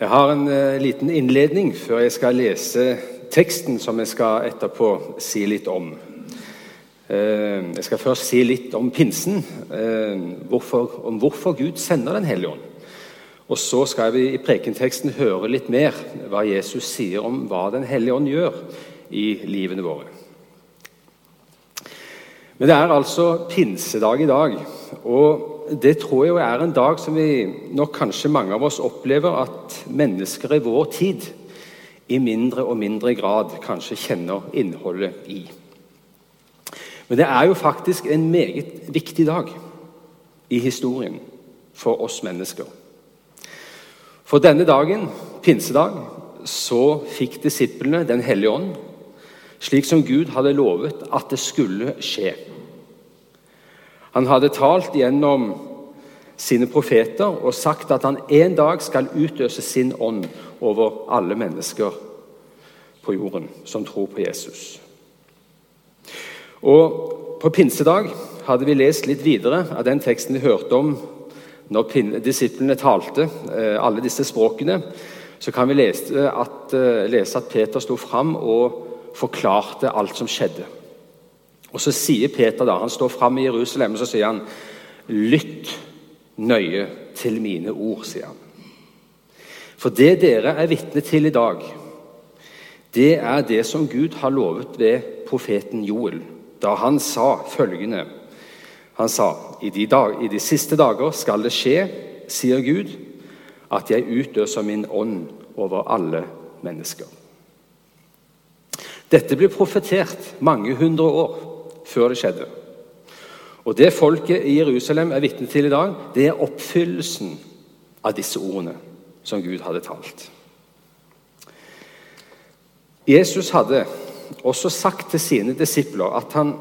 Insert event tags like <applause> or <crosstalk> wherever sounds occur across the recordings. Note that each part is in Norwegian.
Jeg har en uh, liten innledning før jeg skal lese teksten som jeg skal etterpå si litt om. Uh, jeg skal først si litt om pinsen, uh, hvorfor, om hvorfor Gud sender Den hellige ånd. Og Så skal vi i prekenteksten høre litt mer hva Jesus sier om hva Den hellige ånd gjør i livene våre. Men det er altså pinsedag i dag. og det tror jeg er en dag som vi nok kanskje mange av oss opplever at mennesker i vår tid i mindre og mindre grad kanskje kjenner innholdet i. Men det er jo faktisk en meget viktig dag i historien for oss mennesker. For denne dagen, pinsedag, så fikk disiplene Den hellige ånd, slik som Gud hadde lovet at det skulle skje. Han hadde talt gjennom sine profeter og sagt at han en dag skal utøse sin ånd over alle mennesker på jorden som tror på Jesus. Og På pinsedag hadde vi lest litt videre av den teksten vi hørte om når disiplene talte, eh, alle disse språkene. Så kan vi lese at, eh, lese at Peter sto fram og forklarte alt som skjedde. Og Så sier Peter da, han står fram i Jerusalem og så sier han, lytt nøye til mine ord, sier han. For det dere er vitne til i dag, det er det som Gud har lovet ved profeten Joel, da han sa følgende Han sa i de, dag, i de siste dager skal det skje, sier Gud, at jeg utøser min ånd over alle mennesker. Dette ble profetert mange hundre år før det skjedde. Og Det folket i Jerusalem er vitne til i dag, det er oppfyllelsen av disse ordene som Gud hadde talt. Jesus hadde også sagt til sine disipler at han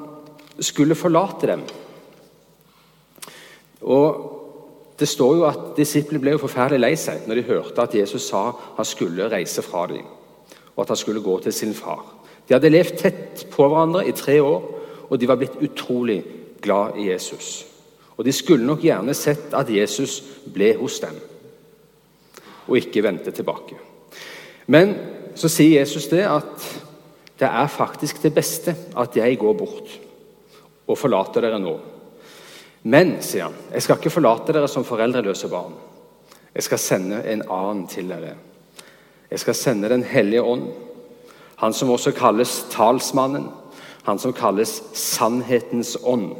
skulle forlate dem. Og Det står jo at Disiplene ble jo forferdelig lei seg når de hørte at Jesus sa han skulle reise fra dem, og at han skulle gå til sin far. De hadde levd tett på hverandre i tre år, og de var blitt utrolig glad i Jesus. Og de skulle nok gjerne sett at Jesus ble hos dem, og ikke vendte tilbake. Men så sier Jesus det at det er faktisk det beste at jeg går bort og forlater dere nå. Men, sier han, jeg skal ikke forlate dere som foreldreløse barn. Jeg skal sende en annen til dere. Jeg skal sende Den hellige ånd, han som også kalles talsmannen, han som kalles sannhetens ånd.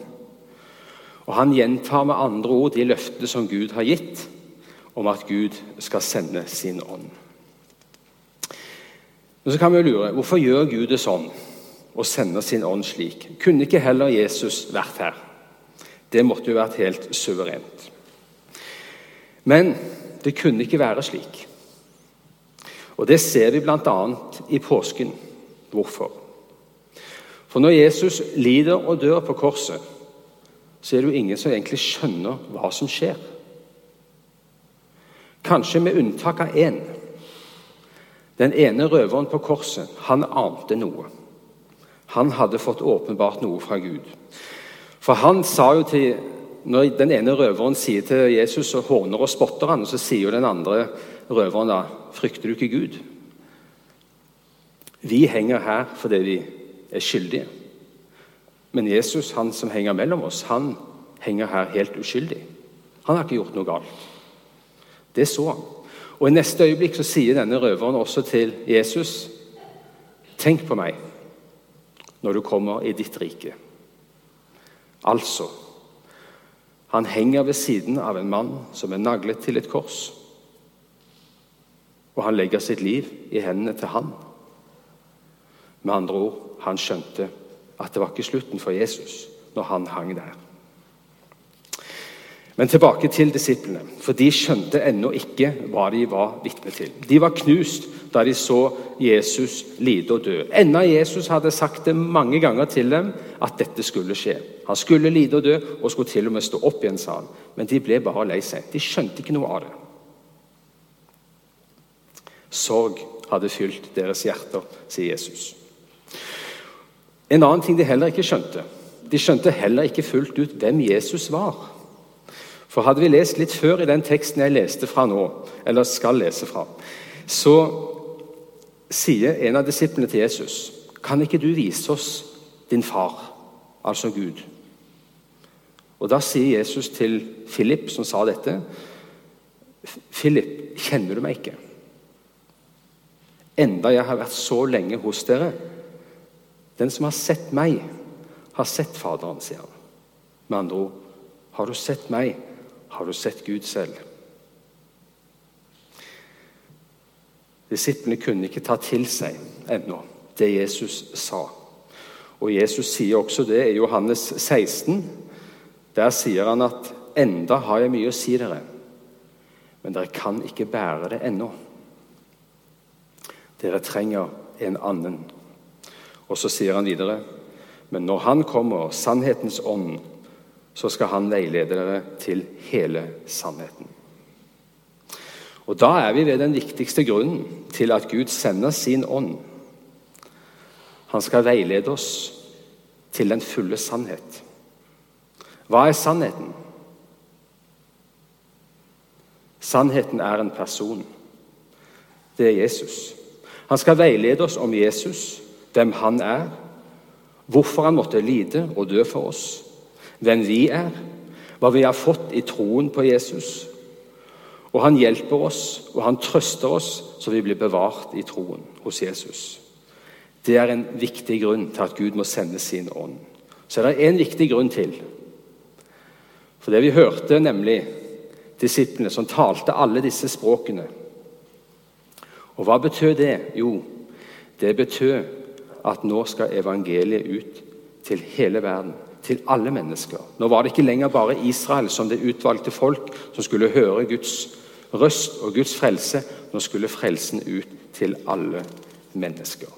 Og Han gjentar med andre ord de løftene som Gud har gitt om at Gud skal sende sin ånd. Men så kan vi jo lure hvorfor gjør Gud det sånn og sender sin ånd slik? Kunne ikke heller Jesus vært her? Det måtte jo vært helt suverent. Men det kunne ikke være slik. Og Det ser vi bl.a. i påsken. Hvorfor? For når Jesus lider og dør på korset, så er det jo ingen som egentlig skjønner hva som skjer. Kanskje med unntak av én. Den ene røveren på korset, han ante noe. Han hadde fått åpenbart noe fra Gud. For han sa jo til Når den ene røveren sier til Jesus og håner og spotter han, så sier jo den andre røveren da Frykter du ikke Gud? Vi henger her fordi vi er skyldige. Men Jesus, han som henger mellom oss, han henger her helt uskyldig. Han har ikke gjort noe galt. Det så han. Og I neste øyeblikk så sier denne røveren også til Jesus.: Tenk på meg når du kommer i ditt rike. Altså Han henger ved siden av en mann som er naglet til et kors. Og han legger sitt liv i hendene til han. Med andre ord, han skjønte at det var ikke slutten for Jesus når han hang der. Men tilbake til disiplene, for de skjønte ennå ikke hva de var vitne til. De var knust da de så Jesus lide og dø. Enda Jesus hadde sagt det mange ganger til dem at dette skulle skje. Han skulle lide og dø og skulle til og med stå opp igjen, sa han. Men de ble bare lei seg. De skjønte ikke noe av det. Sorg hadde fylt deres hjerter, sier Jesus. En annen ting de heller ikke skjønte De skjønte heller ikke fullt ut hvem Jesus var. For hadde vi lest litt før i den teksten jeg leste fra nå, eller skal lese fra, så sier en av disiplene til Jesus Kan ikke du vise oss din far, altså Gud? Og Da sier Jesus til Philip, som sa dette, Philip, kjenner du meg ikke? Enda jeg har vært så lenge hos dere. Den som har sett meg, har sett Faderen, sier han. Med andre ord, har du sett meg, har du sett Gud selv. Disiplene kunne ikke ta til seg ennå det Jesus sa. Og Jesus sier også det i Johannes 16. Der sier han at 'enda har jeg mye å si dere', men dere kan ikke bære det ennå. Dere trenger en annen. Og så sier han videre.: Men når Han kommer, sannhetens ånd, så skal Han veilede dere til hele sannheten. Og Da er vi ved den viktigste grunnen til at Gud sender sin ånd. Han skal veilede oss til den fulle sannhet. Hva er sannheten? Sannheten er en person. Det er Jesus. Han skal veilede oss om Jesus, hvem han er, hvorfor han måtte lide og dø for oss, hvem vi er, hva vi har fått i troen på Jesus. Og han hjelper oss, og han trøster oss, så vi blir bevart i troen hos Jesus. Det er en viktig grunn til at Gud må sende sin ånd. Så er det en viktig grunn til. For det vi hørte, nemlig disiplene som talte alle disse språkene. Og hva betød det? Jo, det betød at nå skal evangeliet ut til hele verden, til alle mennesker. Nå var det ikke lenger bare Israel som det utvalgte folk som skulle høre Guds røst og Guds frelse. Nå skulle frelsen ut til alle mennesker.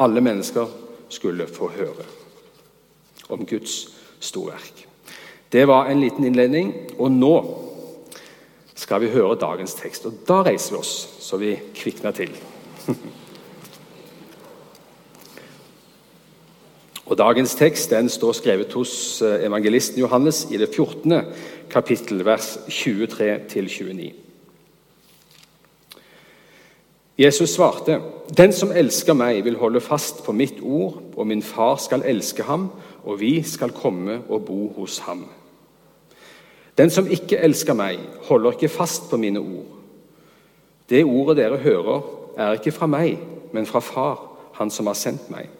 Alle mennesker skulle få høre om Guds storverk. Det var en liten innledning, og nå skal vi høre dagens tekst. Og da reiser vi oss så vi kvikner til. <laughs> Og Dagens tekst den står skrevet hos eh, evangelisten Johannes i det 14. kapittel, vers 23-29. Jesus svarte, 'Den som elsker meg, vil holde fast på mitt ord, og min far skal elske ham, og vi skal komme og bo hos ham.' 'Den som ikke elsker meg, holder ikke fast på mine ord.' 'Det ordet dere hører, er ikke fra meg, men fra Far, Han som har sendt meg.'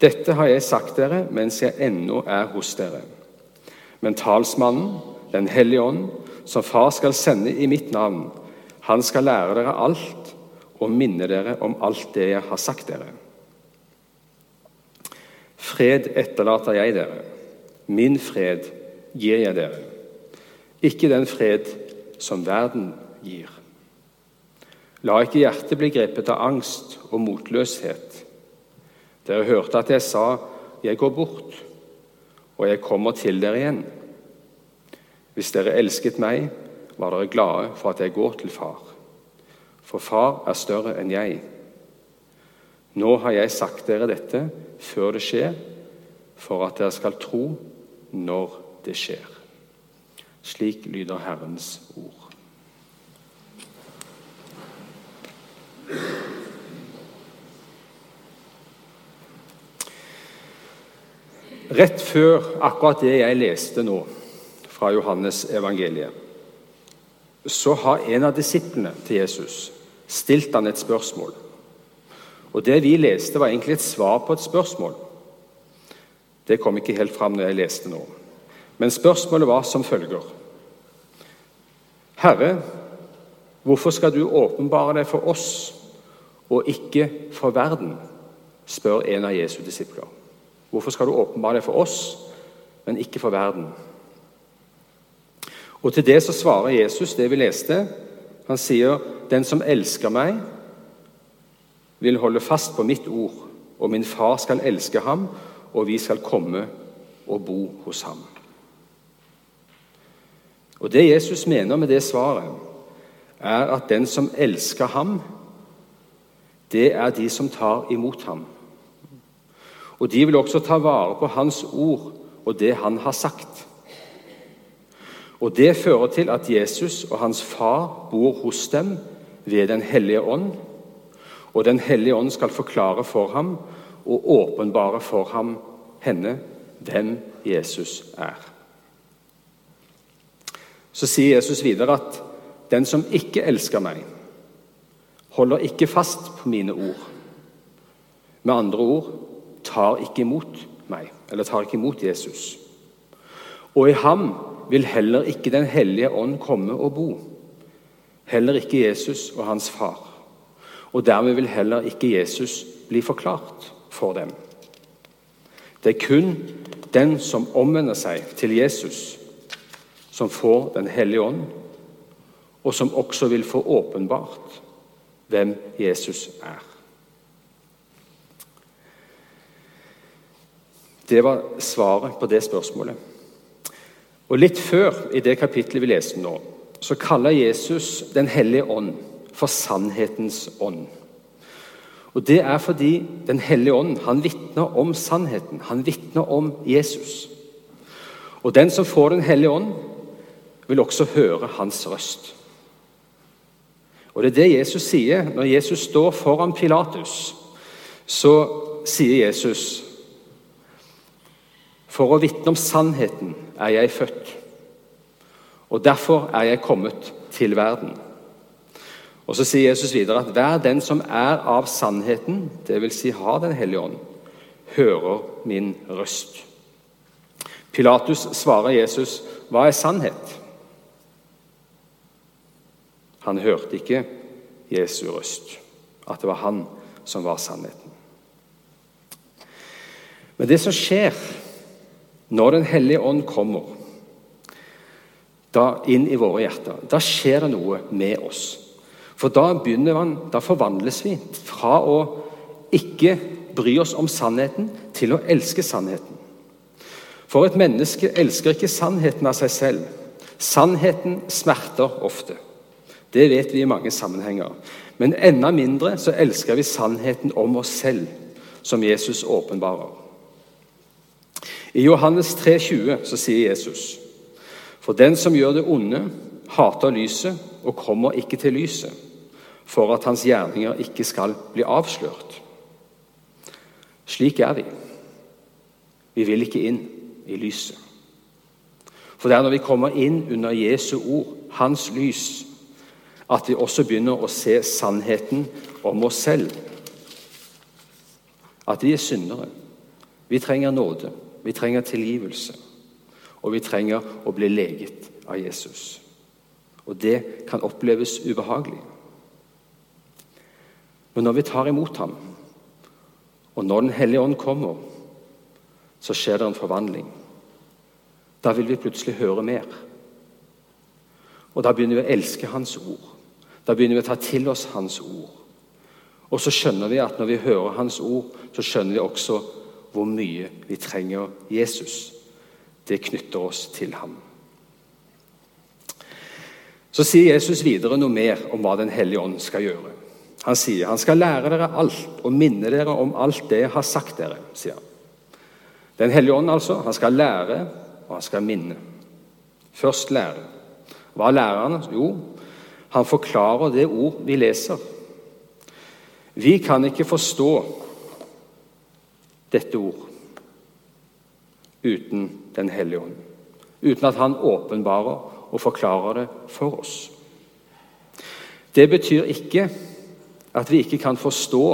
Dette har jeg sagt dere mens jeg ennå er hos dere. Men talsmannen, Den hellige ånd, som Far skal sende i mitt navn, han skal lære dere alt og minne dere om alt det jeg har sagt dere. Fred etterlater jeg dere. Min fred gir jeg dere. Ikke den fred som verden gir. La ikke hjertet bli grepet av angst og motløshet dere hørte at jeg sa, 'Jeg går bort, og jeg kommer til dere igjen.' Hvis dere elsket meg, var dere glade for at jeg går til far. For far er større enn jeg. Nå har jeg sagt dere dette før det skjer, for at dere skal tro når det skjer. Slik lyder Herrens ord. Rett før akkurat det jeg leste nå fra Johannes evangeliet, så har en av disiplene til Jesus stilt han et spørsmål. Og Det vi leste, var egentlig et svar på et spørsmål. Det kom ikke helt fram når jeg leste nå. Men spørsmålet var som følger. Herre, hvorfor skal du åpenbare deg for oss og ikke for verden? spør en av Jesu disipler. Hvorfor skal du åpenbare det for oss, men ikke for verden? Og Til det så svarer Jesus det vi leste. Han sier, 'Den som elsker meg, vil holde fast på mitt ord.' 'Og min far skal elske ham, og vi skal komme og bo hos ham.' Og Det Jesus mener med det svaret, er at den som elsker ham, det er de som tar imot ham. Og de vil også ta vare på hans ord og det han har sagt. Og Det fører til at Jesus og hans far bor hos dem ved Den hellige ånd. Og Den hellige ånd skal forklare for ham og åpenbare for ham henne hvem Jesus er. Så sier Jesus videre at den som ikke elsker meg, holder ikke fast på mine ord. Med andre ord tar ikke imot meg, eller tar ikke imot Jesus. Og i ham vil heller ikke Den hellige ånd komme og bo. Heller ikke Jesus og hans far. Og dermed vil heller ikke Jesus bli forklart for dem. Det er kun den som omvender seg til Jesus, som får Den hellige ånd, og som også vil få åpenbart hvem Jesus er. Det var svaret på det spørsmålet. Og Litt før i det kapitlet vi leste nå, så kaller Jesus Den hellige ånd for sannhetens ånd. Og Det er fordi Den hellige ånd han vitner om sannheten. Han vitner om Jesus. Og den som får Den hellige ånd, vil også høre hans røst. Og Det er det Jesus sier når Jesus står foran Pilatus. Så sier Jesus For å vitne om sannheten er jeg født, og derfor er jeg kommet til verden. Og Så sier Jesus videre at hver den som er av sannheten, dvs. Si har Den hellige ånd, hører min røst. Pilatus svarer Jesus, 'Hva er sannhet?' Han hørte ikke Jesu røst, at det var han som var sannheten. Men det som skjer når Den hellige ånd kommer da inn i våre hjerter, da skjer det noe med oss. For da begynner man, da forvandles vi fra å ikke bry oss om sannheten til å elske sannheten. For et menneske elsker ikke sannheten av seg selv. Sannheten smerter ofte. Det vet vi i mange sammenhenger. Men enda mindre så elsker vi sannheten om oss selv, som Jesus åpenbarer. I Johannes 3, 20 så sier Jesus.: For den som gjør det onde, hater lyset og kommer ikke til lyset for at hans gjerninger ikke skal bli avslørt. Slik er vi. Vi vil ikke inn i lyset. For det er når vi kommer inn under Jesu ord, hans lys, at vi også begynner å se sannheten om oss selv. At vi er syndere. Vi trenger nåde, vi trenger tilgivelse. Og vi trenger å bli leget av Jesus. Og det kan oppleves ubehagelig. Men når vi tar imot ham, og når Den hellige ånd kommer, så skjer det en forvandling. Da vil vi plutselig høre mer. Og da begynner vi å elske Hans ord. Da begynner vi å ta til oss Hans ord. Og så skjønner vi at når vi hører Hans ord, så skjønner vi også hvor mye vi trenger Jesus. Det knytter oss til ham. Så sier Jesus videre noe mer om hva Den hellige ånd skal gjøre. Han sier han skal lære dere alt og minne dere om alt det jeg har sagt dere. sier han. Den hellige ånd, altså. Han skal lære, og han skal minne. Først lære. Hva lærer han? Jo, han forklarer det ord vi leser. Vi kan ikke forstå dette ord uten Den hellige ånd. Uten at han åpenbarer og forklarer det for oss. Det betyr ikke at vi ikke kan forstå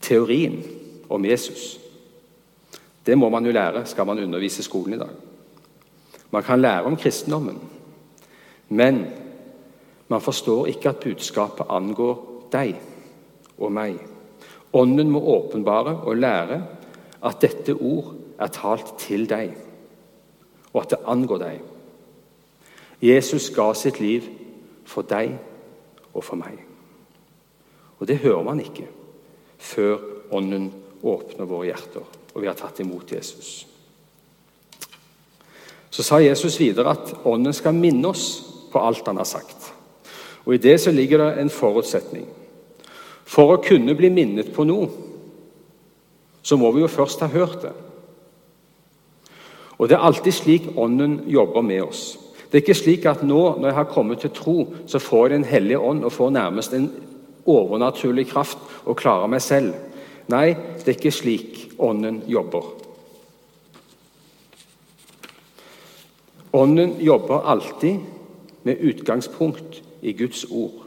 teorien om Jesus. Det må man jo lære skal man undervise i skolen i dag. Man kan lære om kristendommen, men man forstår ikke at budskapet angår deg og meg. Ånden må åpenbare og lære at dette ord er talt til deg, og at det angår deg. Jesus ga sitt liv for deg og for meg. Og det hører man ikke før Ånden åpner våre hjerter og vi har tatt imot Jesus. Så sa Jesus videre at Ånden skal minne oss på alt han har sagt. Og I det så ligger det en forutsetning. For å kunne bli minnet på noe, så må vi jo først ha hørt det. Og Det er alltid slik Ånden jobber med oss. Det er ikke slik at nå når jeg har kommet til tro, så får jeg Den hellige ånd og får nærmest en overnaturlig kraft og klarer meg selv. Nei, det er ikke slik Ånden jobber. Ånden jobber alltid med utgangspunkt i Guds ord.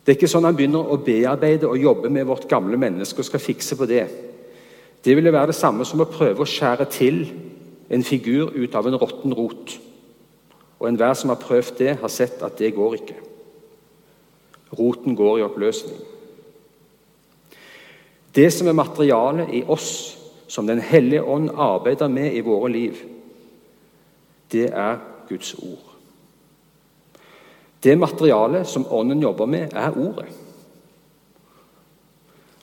Det er ikke sånn han begynner å bearbeide og jobbe med vårt gamle menneske og skal fikse på det. Det ville være det samme som å prøve å skjære til en figur ut av en råtten rot. Og enhver som har prøvd det, har sett at det går ikke. Roten går i oppløsning. Det som er materialet i oss, som Den hellige ånd arbeider med i våre liv, det er Guds ord. Det materialet som Ånden jobber med, er Ordet.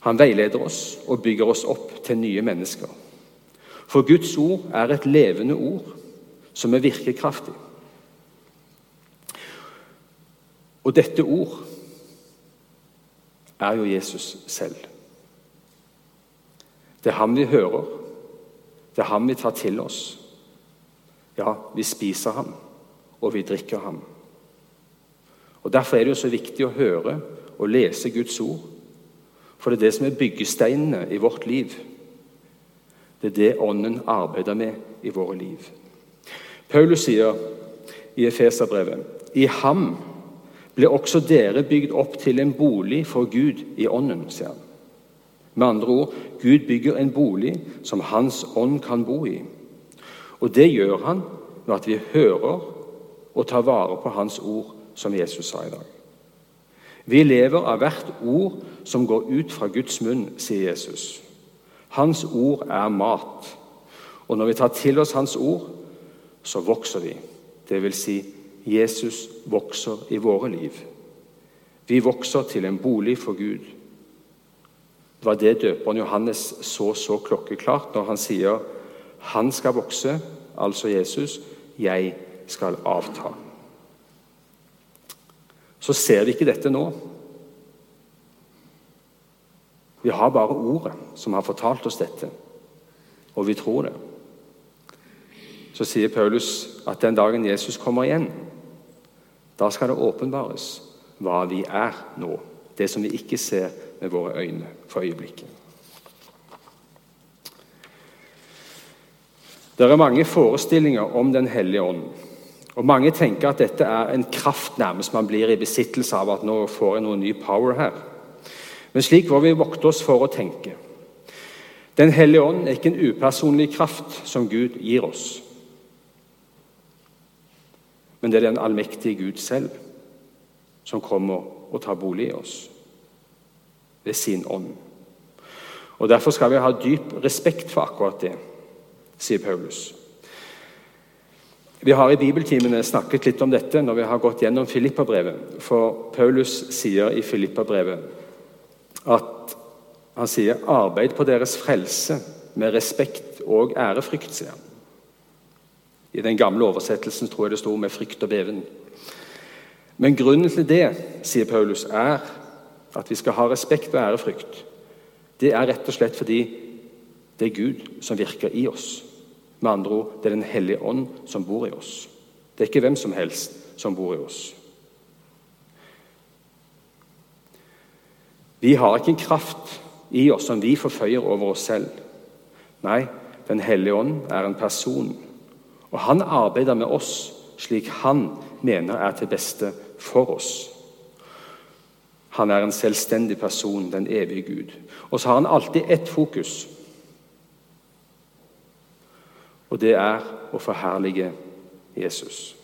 Han veileder oss og bygger oss opp til nye mennesker. For Guds ord er et levende ord som er virkekraftig. Og dette ord er jo Jesus selv. Det er ham vi hører, det er ham vi tar til oss. Ja, vi spiser ham, og vi drikker ham. Og Derfor er det jo så viktig å høre og lese Guds ord. For det er det som er byggesteinene i vårt liv. Det er det Ånden arbeider med i våre liv. Paulus sier i Efeserbrevet i ham ble også dere bygd opp til en bolig for Gud i Ånden. sier han. Med andre ord Gud bygger en bolig som Hans ånd kan bo i. Og det gjør han ved at vi hører og tar vare på Hans ord som Jesus sa i dag. Vi lever av hvert ord som går ut fra Guds munn, sier Jesus. Hans ord er mat. Og når vi tar til oss Hans ord, så vokser vi. Det vil si, Jesus vokser i våre liv. Vi vokser til en bolig for Gud. Det var det døperen Johannes så så klokkeklart når han sier 'Han skal vokse', altså Jesus, 'jeg skal avta' så ser vi ikke dette nå. Vi har bare Ordet som har fortalt oss dette, og vi tror det. Så sier Paulus at den dagen Jesus kommer igjen, da skal det åpenbares hva vi er nå. Det som vi ikke ser med våre øyne for øyeblikket. Det er mange forestillinger om Den hellige ånd. Og Mange tenker at dette er en kraft nærmest man blir i besittelse av. at nå får jeg noe ny power her. Men slik må vi vokte oss for å tenke. Den hellige ånd er ikke en upersonlig kraft som Gud gir oss. Men det er den allmektige Gud selv som kommer og tar bolig i oss ved sin ånd. Og Derfor skal vi ha dyp respekt for akkurat det, sier Paulus. Vi har i bibeltimene snakket litt om dette når vi har gått gjennom Filippabrevet. For Paulus sier i Filippabrevet at han sier 'arbeid på deres frelse med respekt og ærefrykt'. sier han. I den gamle oversettelsen tror jeg det sto 'med frykt og beven'. Men grunnen til det, sier Paulus, er at vi skal ha respekt og ærefrykt. Det er rett og slett fordi det er Gud som virker i oss. Med andre ord, det er Den hellige ånd som bor i oss. Det er ikke hvem som helst som bor i oss. Vi har ikke en kraft i oss som vi forføyer over oss selv. Nei, Den hellige ånd er en person, og han arbeider med oss slik han mener er til beste for oss. Han er en selvstendig person, den evige Gud. Og så har han alltid ett fokus. Og det er å forherlige Jesus.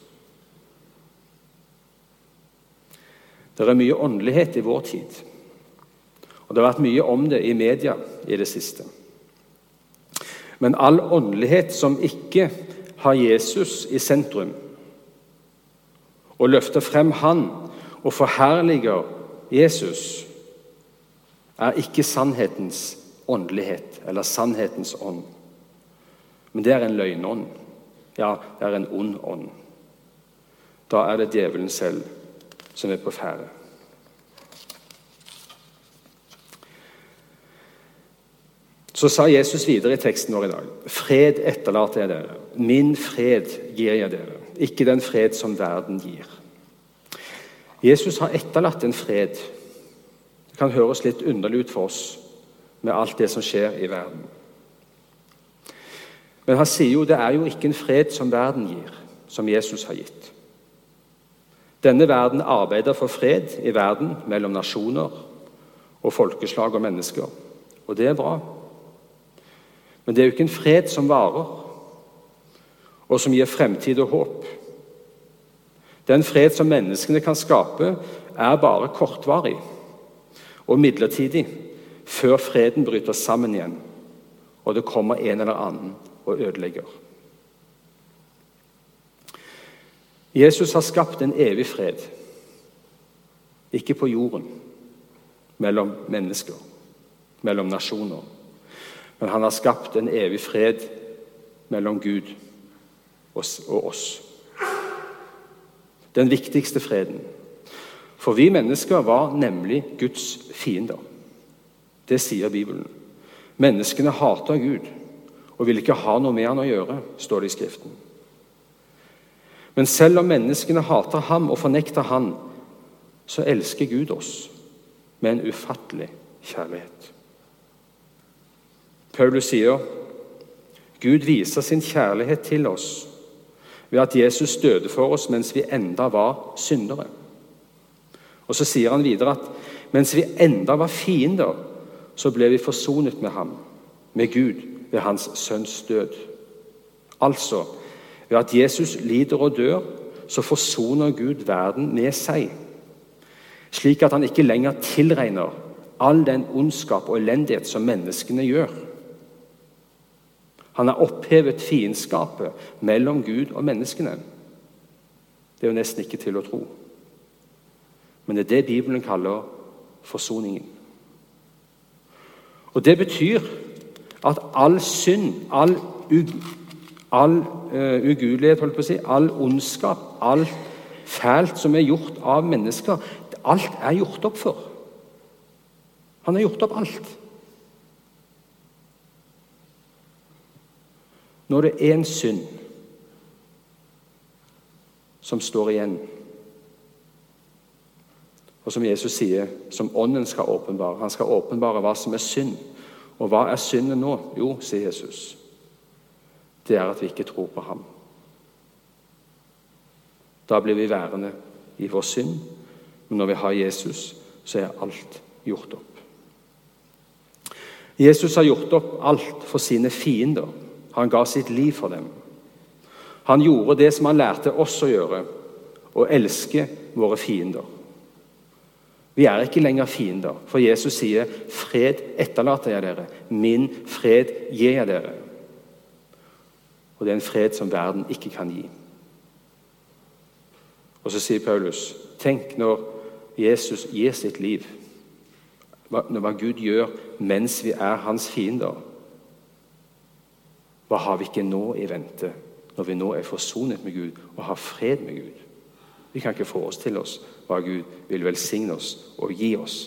Det er mye åndelighet i vår tid. Og Det har vært mye om det i media i det siste. Men all åndelighet som ikke har Jesus i sentrum, og løfter frem Han og forherliger Jesus, er ikke sannhetens åndelighet eller sannhetens ånd. Men det er en løgnånd. Ja, det er en ond ånd. Da er det djevelen selv som er på ferde. Så sa Jesus videre i teksten vår i dag.: Fred etterlater jeg dere. Min fred gir jeg dere. Ikke den fred som verden gir. Jesus har etterlatt en fred. Det kan høres litt underlig ut for oss med alt det som skjer i verden. Men han sier jo det er jo ikke en fred som verden gir, som Jesus har gitt. Denne verden arbeider for fred i verden mellom nasjoner og folkeslag og mennesker. Og det er bra. Men det er jo ikke en fred som varer, og som gir fremtid og håp. Den fred som menneskene kan skape, er bare kortvarig og midlertidig før freden bryter sammen igjen og det kommer en eller annen og ødelegger. Jesus har skapt en evig fred, ikke på jorden, mellom mennesker, mellom nasjoner. Men han har skapt en evig fred mellom Gud og oss. Den viktigste freden. For vi mennesker var nemlig Guds fiender. Det sier Bibelen. Menneskene hater Gud og vil ikke ha noe med han å gjøre, står det i Skriften. Men selv om menneskene hater ham og fornekter han, så elsker Gud oss med en ufattelig kjærlighet. Paulus sier Gud viser sin kjærlighet til oss ved at Jesus døde for oss mens vi enda var syndere. Og Så sier han videre at mens vi enda var fiender, så ble vi forsonet med ham, med Gud, ved hans sønns død. Altså, ved at Jesus lider og dør, så forsoner Gud verden med seg, slik at han ikke lenger tilregner all den ondskap og elendighet som menneskene gjør. Han har opphevet fiendskapet mellom Gud og menneskene. Det er jo nesten ikke til å tro. Men det er det Bibelen kaller forsoningen. Og Det betyr at all synd, all, all uh, ugudelighet, holdt på å si, all ondskap, alt fælt som er gjort av mennesker, alt er gjort opp for. Han har gjort opp alt. Når det er en synd som står igjen, og som Jesus sier, som Ånden skal åpenbare Han skal åpenbare hva som er synd. Og hva er synden nå? Jo, sier Jesus, det er at vi ikke tror på ham. Da blir vi værende i vår synd, men når vi har Jesus, så er alt gjort opp. Jesus har gjort opp alt for sine fiender. Han ga sitt liv for dem. Han gjorde det som han lærte oss å gjøre, å elske våre fiender. Vi er ikke lenger fiender, for Jesus sier 'Fred etterlater jeg dere, min fred gir jeg dere'. Og det er en fred som verden ikke kan gi. Og så sier Paulus, tenk når Jesus gir sitt liv, hva Gud gjør mens vi er hans fiender. Hva har vi ikke nå i vente, når vi nå er forsonet med Gud og har fred med Gud? Vi kan ikke forestille oss hva Gud vil velsigne oss og gi oss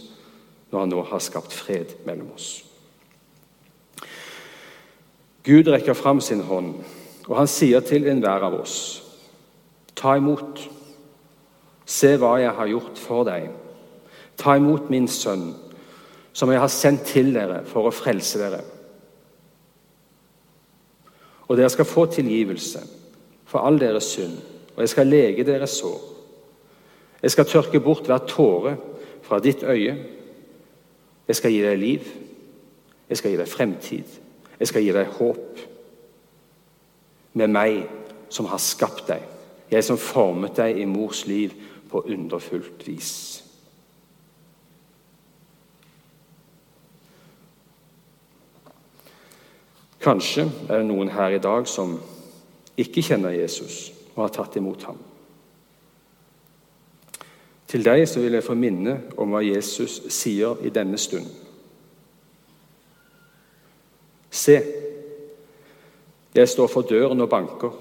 når han nå har skapt fred mellom oss. Gud rekker fram sin hånd, og han sier til enhver av oss.: Ta imot. Se hva jeg har gjort for deg. Ta imot min sønn, som jeg har sendt til dere for å frelse dere. Og dere skal få tilgivelse for all deres synd, og jeg skal lege deres sår. Jeg skal tørke bort hver tåre fra ditt øye. Jeg skal gi deg liv. Jeg skal gi deg fremtid. Jeg skal gi deg håp. Med meg som har skapt deg, jeg som formet deg i mors liv på underfullt vis. Kanskje er det noen her i dag som ikke kjenner Jesus og har tatt imot ham. Til deg så vil jeg få minne om hva Jesus sier i denne stund. Se, jeg står for døren og banker.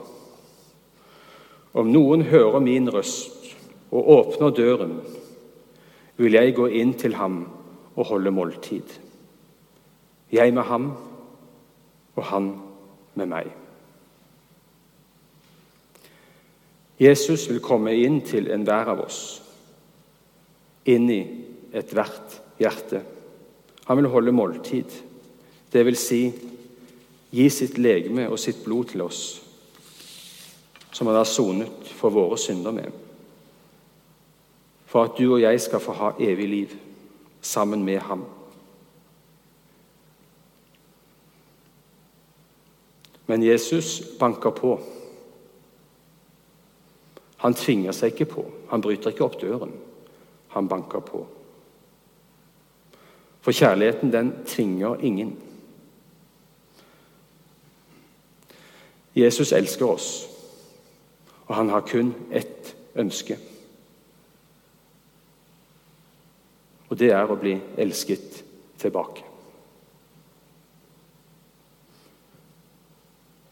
Om noen hører min røst og åpner døren, vil jeg gå inn til ham og holde måltid. Jeg med ham og han med meg. Jesus vil komme inn til enhver av oss, inn i ethvert hjerte. Han vil holde måltid, det vil si gi sitt legeme og sitt blod til oss, som han har sonet for våre synder med, for at du og jeg skal få ha evig liv sammen med ham. Men Jesus banker på. Han tvinger seg ikke på. Han bryter ikke opp døren. Han banker på. For kjærligheten, den tvinger ingen. Jesus elsker oss, og han har kun ett ønske. Og det er å bli elsket tilbake.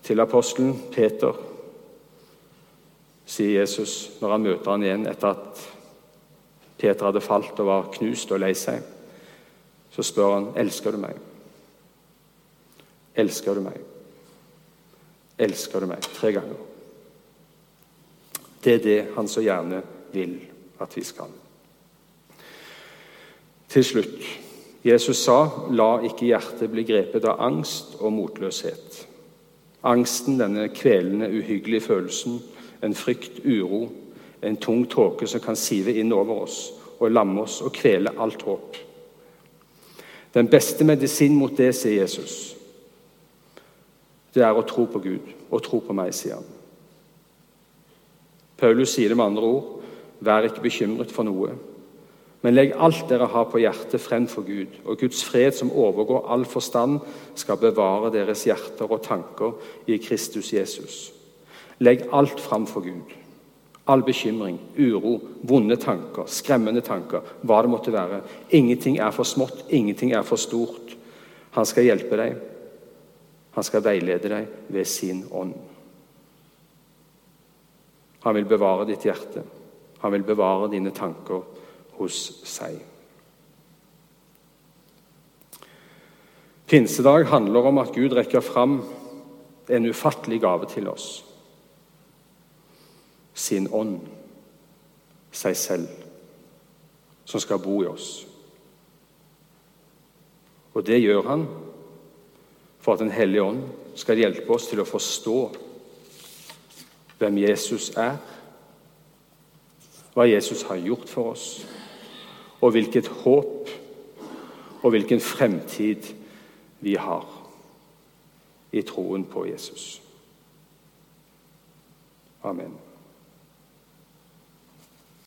Til apostelen Peter sier Jesus når han møter han igjen etter at Peter hadde falt og var knust og lei seg. Så spør han elsker du meg. Elsker du meg? Elsker du meg? Tre ganger. Det er det han så gjerne vil at vi skal. Til slutt. Jesus sa, 'La ikke hjertet bli grepet av angst og motløshet'. Angsten, denne kvelende, uhyggelige følelsen, en frykt, uro, en tung tåke som kan sive inn over oss og lamme oss og kvele alt håp. Den beste medisin mot det, sier Jesus, det er å tro på Gud og tro på meg, sier han. Paulus sier det med andre ord vær ikke bekymret for noe, men legg alt dere har på hjertet, frem for Gud, og Guds fred, som overgår all forstand, skal bevare deres hjerter og tanker i Kristus Jesus. Legg alt fram for Gud. All bekymring, uro, vonde tanker, skremmende tanker, hva det måtte være. Ingenting er for smått, ingenting er for stort. Han skal hjelpe deg. Han skal veilede deg ved sin ånd. Han vil bevare ditt hjerte. Han vil bevare dine tanker hos seg. Pinsedag handler om at Gud rekker fram en ufattelig gave til oss. Sin ånd, seg selv, som skal bo i oss. Og det gjør han for at Den hellige ånd skal hjelpe oss til å forstå hvem Jesus er, hva Jesus har gjort for oss, og hvilket håp og hvilken fremtid vi har i troen på Jesus. Amen.